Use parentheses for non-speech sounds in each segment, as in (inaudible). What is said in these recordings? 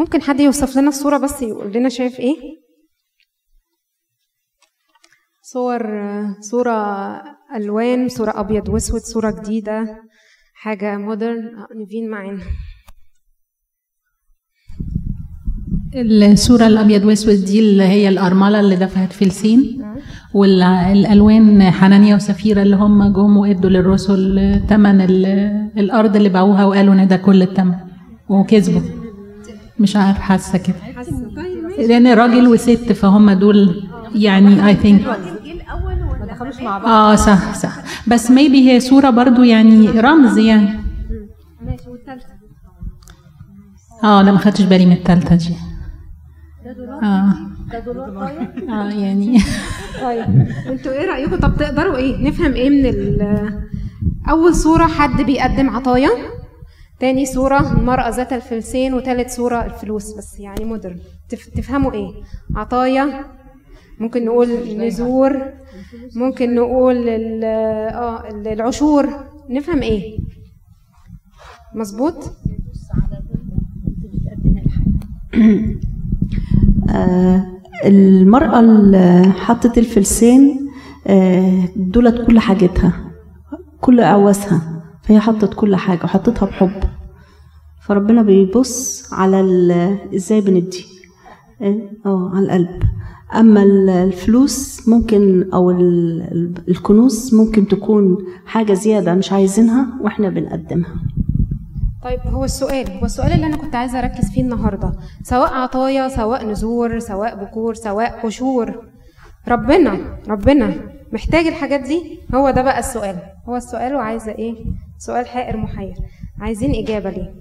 ممكن حد يوصف لنا الصورة بس يقول لنا شايف إيه؟ صور صورة ألوان صورة أبيض وأسود صورة جديدة حاجة مودرن نيفين معانا. الصورة الأبيض وأسود دي اللي هي الأرملة اللي دفعت فلسين والألوان حنانيا وسفيرة اللي هم جم وإدوا للرسل تمن الأرض اللي باعوها وقالوا إن ده كل التمن. وكسبوا مش عارف حاسة كده. لأن راجل وست فهم دول يعني اي ثينك آه صح صح. بس ميبي هي صورة برضو يعني رمز يعني. آه لا ما خدتش بالي من التالتة دي. آه. آه يعني. (laughs) طيب أنتوا إيه رأيكم؟ طب تقدروا إيه؟ نفهم إيه من ال- أول صورة حد بيقدم عطايا؟ تاني صورة المرأة ذات الفلسين وتالت صورة الفلوس. بس يعني مودرن. تف... تفهموا إيه؟ عطايا ممكن نقول نذور ممكن نقول. آه ال- العشور. نفهم إيه؟ مظبوط؟ (clears throat) آه، المرأة اللي حطت الفلسين آه، دولت كل حاجتها كل أعواسها فهي حطت كل حاجة وحطتها بحب. فربنا بيبص على إزاي بندي؟ آه على القلب. أما ال- الفلوس ممكن أو ال- ال- الكنوز ممكن تكون حاجة زيادة مش عايزينها وإحنا بنقدمها. طيب هو السؤال هو السؤال اللي أنا كنت عايزة أركز فيه النهارده. سواء عطايا سواء نذور سواء بكور سواء قشور. ربنا ربنا محتاج الحاجات دي؟ هو ده بقى السؤال. هو السؤال وعايزة إيه؟ سؤال حائر محير. عايزين إجابة ليه.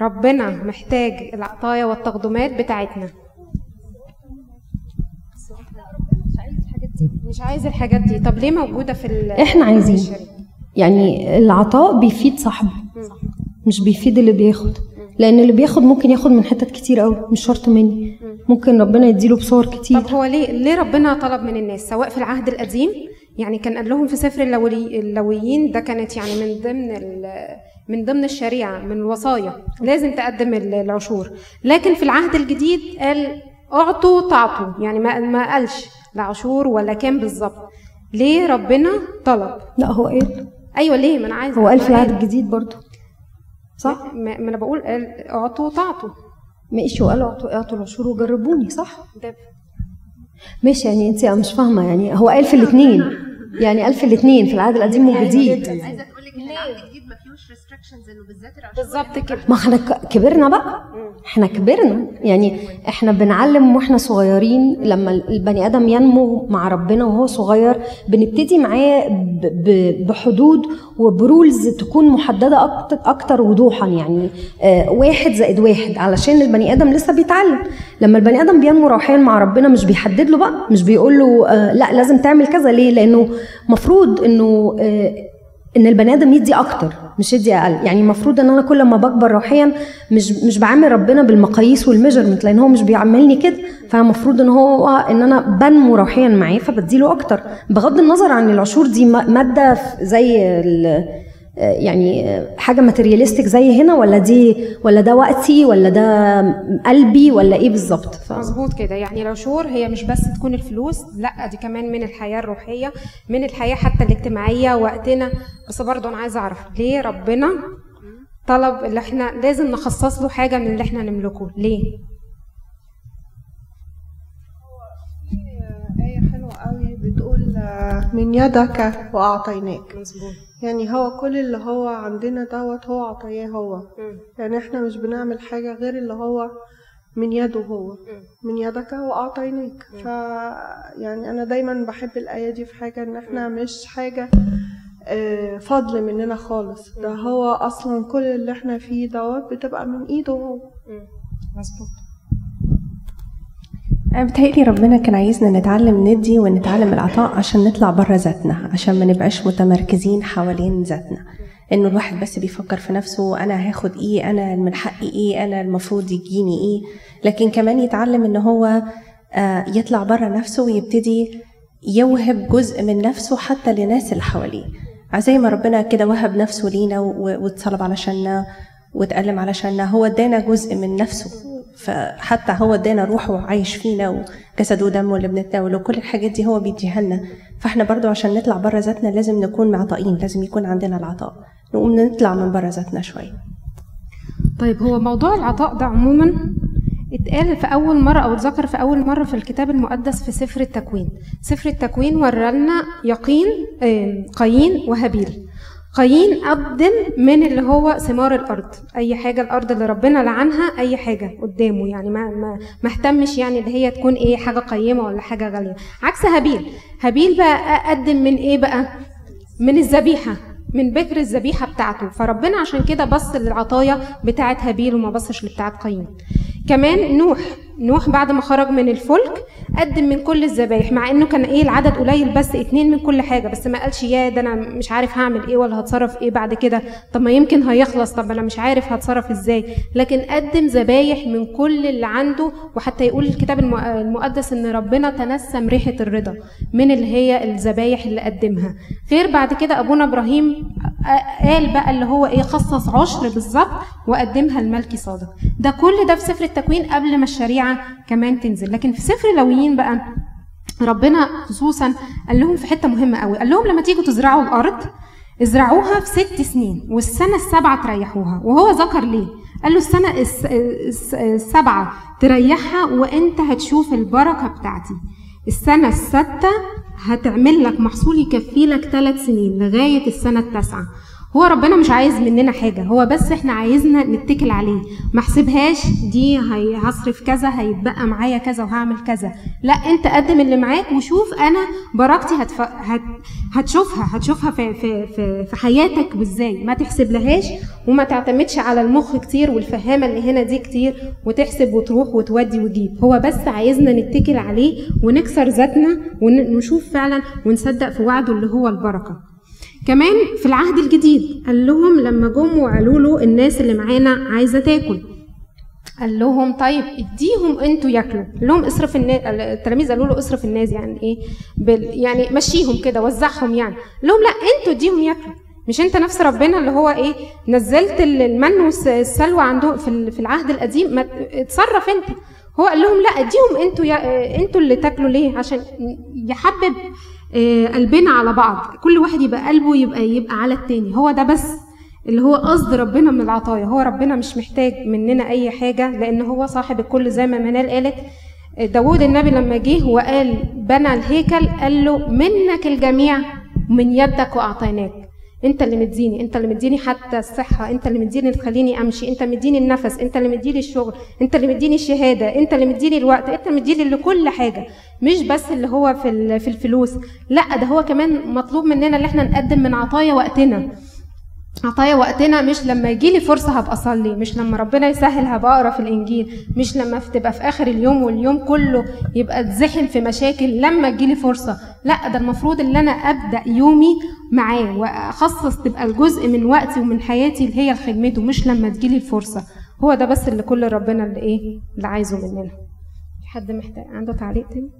ربنا محتاج العطايا والتقدمات بتاعتنا. مش عايز الحاجات دي. طب ليه موجودة في ال- إحنا عايزين؟ يعني العطاء بيفيد صاحبه مش بيفيد اللي بياخد. لأن اللي بياخد ممكن ياخد من حتت كتير قوي مش شرط مني. ممكن ربنا يديله بصور كتير. طب هو ليه ليه ربنا طلب من الناس؟ سواء في العهد القديم يعني كان قال لهم في سفر اللوي اللويين ده كانت يعني من ضمن ال- من ضمن الشريعة من الوصايا. لازم تقدم ال- العشور. لكن في العهد الجديد قال أعطوا تعطوا. يعني ما ما قالش لا عشور ولا كام بالظبط. ليه ربنا طلب؟ لا هو قال. أيوه ليه؟ ما أنا عايزة هو قال في العهد الجديد برضه. صح؟ ما ما أنا بقول قال أعطوا تعطوا. ماشي وقال أعطوا أعطوا العشور وجربوني صح؟ ده ماشي يعني أنت مش فاهمة يعني هو قال في الاثنين يعني في الاثنين في العهد القديم والجديد فيهوش ريستريكشنز إنه بالذات بالظبط كده ما إحنا كبرنا بقى. إحنا كبرنا. يعني إحنا بنعلم وإحنا صغيرين لما البني آدم ينمو مع ربنا وهو صغير بنبتدي معاه بحدود وب rules تكون محددة أكتر أكتر وضوحا. يعني آه، واحد زائد واحد علشان البني آدم لسه بيتعلم. لما البني آدم بينمو روحيا مع ربنا مش بيحدد له بقى مش بيقول له آه، لأ لازم تعمل كذا. ليه؟ لأنه مفروض إنه آه، إن البني آدم يدي أكتر مش يدي أقل. يعني المفروض إن أنا كل ما بكبر روحيا مش مش بعامل ربنا بالمقاييس وال measurement لأن هو مش بيعاملني كده. فالمفروض إن هو إن أنا بنمو روحيا معاه فبديله أكتر. بغض النظر عن العشور دي مادة زي يعني حاجة ماتيرياليستيك زي هنا ولا دي ولا ده وقتي ولا ده قلبي ولا إيه بالظبط؟ ف- مظبوط كده. يعني العشور هي مش بس تكون الفلوس لا دي كمان من الحياة الروحية من الحياة حتى الاجتماعية وقتنا. بس برضه أنا عايزة أعرف ليه ربنا طلب اللي إحنا لازم نخصص له حاجة من اللي إحنا نملكه؟ ليه؟ من يدك وأعطيناك. يعني هو كل اللي هو عندنا دوت هو عطياه هو. يعني إحنا مش بنعمل حاجة غير اللي هو من يده هو. من يدك وأعطيناك. ف يعني أنا دايما بحب الآية دي في حاجة إن إحنا مش حاجة آه، فضل مننا خالص. ده هو أصلا كل اللي إحنا فيه دوت بتبقى من إيده هو. مظبوط. بتهيألي ربنا كان عايزنا نتعلم ندي ونتعلم العطاء عشان نطلع بره ذاتنا عشان ما نبقاش متمركزين حوالين ذاتنا. إنه الواحد بس بيفكر في نفسه أنا هاخد إيه أنا من حقي إيه أنا المفروض يجيني إيه. لكن كمان يتعلم إن هو آه، يطلع بره نفسه ويبتدي يوهب جزء من نفسه حتى للناس اللي حواليه. زي ما ربنا كده وهب نفسه لينا واتصلب علشاننا واتألم علشاننا هو ادانا جزء من نفسه. فحتى هو ادانا روحه وعايش فينا وجسده ودمه اللي بنتناوله وكل الحاجات دي هو بيديها لنا. فاحنا برضو عشان نطلع بره ذاتنا لازم نكون معطائين لازم يكون عندنا العطاء. نقوم نطلع من بره ذاتنا شوية. طيب هو موضوع العطاء ده عموما اتقال في أول مرة أو اتذكر في أول مرة في الكتاب المقدس في سفر التكوين. سفر التكوين ورالنا يقين قايين وهابيل. قايين قدم من اللي هو ثمار الأرض. أي حاجة الأرض اللي ربنا لعنها أي حاجة قدامه. يعني ما ما ما اهتمش يعني اللي هي تكون إيه حاجة قيمة ولا حاجة غالية. عكس هابيل. هابيل بقى قدم من إيه بقى؟ من الذبيحة من بكر الذبيحة بتاعته. فربنا عشان كده بص للعطايا بتاعه هابيل وما بصش لبتاعه قايين كمان نوح نوح بعد ما خرج من الفلك قدم من كل الذبايح مع إنه كان إيه العدد قليل بس اتنين من كل حاجة بس ما قالش يا ده أنا مش عارف هعمل إيه ولا هتصرف إيه بعد كده. طب ما يمكن هيخلص طب أنا مش عارف هتصرف إزاي. لكن قدم ذبايح من كل اللي عنده وحتى يقول الكتاب الم- المقدس إن ربنا تنسم ريحة الرضا من اللي هي الذبايح اللي قدمها. غير بعد كده أبونا إبراهيم قال بقى اللي هو إيه خصص عشر بالظبط وقدمها لملكي صادق. ده كل ده في سفر التكوين قبل ما الشريعة كمان تنزل. لكن في سفر لويين بقى ربنا خصوصا قال لهم في حتة مهمة قوي. قال لهم لما تيجوا تزرعوا الأرض ازرعوها في ست سنين والسنة السابعة تريحوها. وهو ذكر ليه؟ قال له السنة الس- الس- السابعة تريحها وانت هتشوف البركة بتاعتي. السنة السادسه هتعمل لك محصول يكفي لك ثلاث سنين لغاية السنة التاسعة. هو ربنا مش عايز مننا حاجة هو بس إحنا عايزنا نتكل عليه. ما احسبهاش دي هصرف كذا هيتبقى معايا كذا وهعمل كذا. لا انت قدم اللي معاك وشوف أنا بركتي هتف... هت... هتشوفها هتشوفها في في في, في حياتك إزاي ما تحسب لهاش وما تعتمدش على المخ كتير والفهامة اللي هنا دي كتير وتحسب وتروح وتودي وتجيب. هو بس عايزنا نتكل عليه ونكسر ذاتنا ونشوف فعلا ونصدق في وعده اللي هو البركة. كمان في العهد الجديد. قال لهم لما جم وقالوا له الناس اللي معانا عايزة تاكل. قال لهم طيب اديهم أنتوا ياكلوا. قال لهم اصرف الناس التلاميذ قالوا له اصرف الناس يعني إيه؟ بال... يعني مشيهم كده وزعهم يعني. قال لهم لا أنتوا اديهم ياكلوا. مش انت نفس ربنا اللي هو إيه؟ نزلت ال- المن والسلوى عنده في ال- في العهد القديم؟ ما اتصرف انت. هو قال لهم لا اديهم أنتوا. أنتوا اللي تاكلوا ليه؟ عشان يحبب. قلبنا على بعض. كل واحد يبقى قلبه يبقى يبقى على التاني. هو ده بس اللي هو قصد ربنا من العطايا. هو ربنا مش محتاج مننا أي حاجة لأن هو صاحب الكل زي ما منال قالت. آه، داوود النبي لما جه وقال بنى الهيكل قال له منك الجميع من يدك واعطيناك انت اللي مديني انت اللي مديني حتى الصحة انت اللي مديني تخليني امشي انت مديني النفس انت اللي مديني الشغل انت اللي مديني الشهاده انت اللي مديني الوقت انت اللي مديني لكل حاجة. مش بس اللي هو في في الفلوس لا ده هو كمان مطلوب مننا اللي إحنا نقدم من عطايا وقتنا. عطايا وقتنا مش لما يجيلي فرصة هبقى أصلي مش لما ربنا يسهل هبقى أقرأ في الإنجيل مش لما تبقى في آخر اليوم واليوم كله يبقى اتزحم في مشاكل لما تجيلي فرصة. لا ده المفروض اللي أنا أبدأ يومي معاه وأخصص تبقى الجزء من وقتي ومن حياتي اللي هي لخدمته مش لما تجيلي الفرصة. هو ده بس اللي كل ربنا اللي إيه اللي عايزه مننا. حد محتاج؟ عنده تعليق تاني؟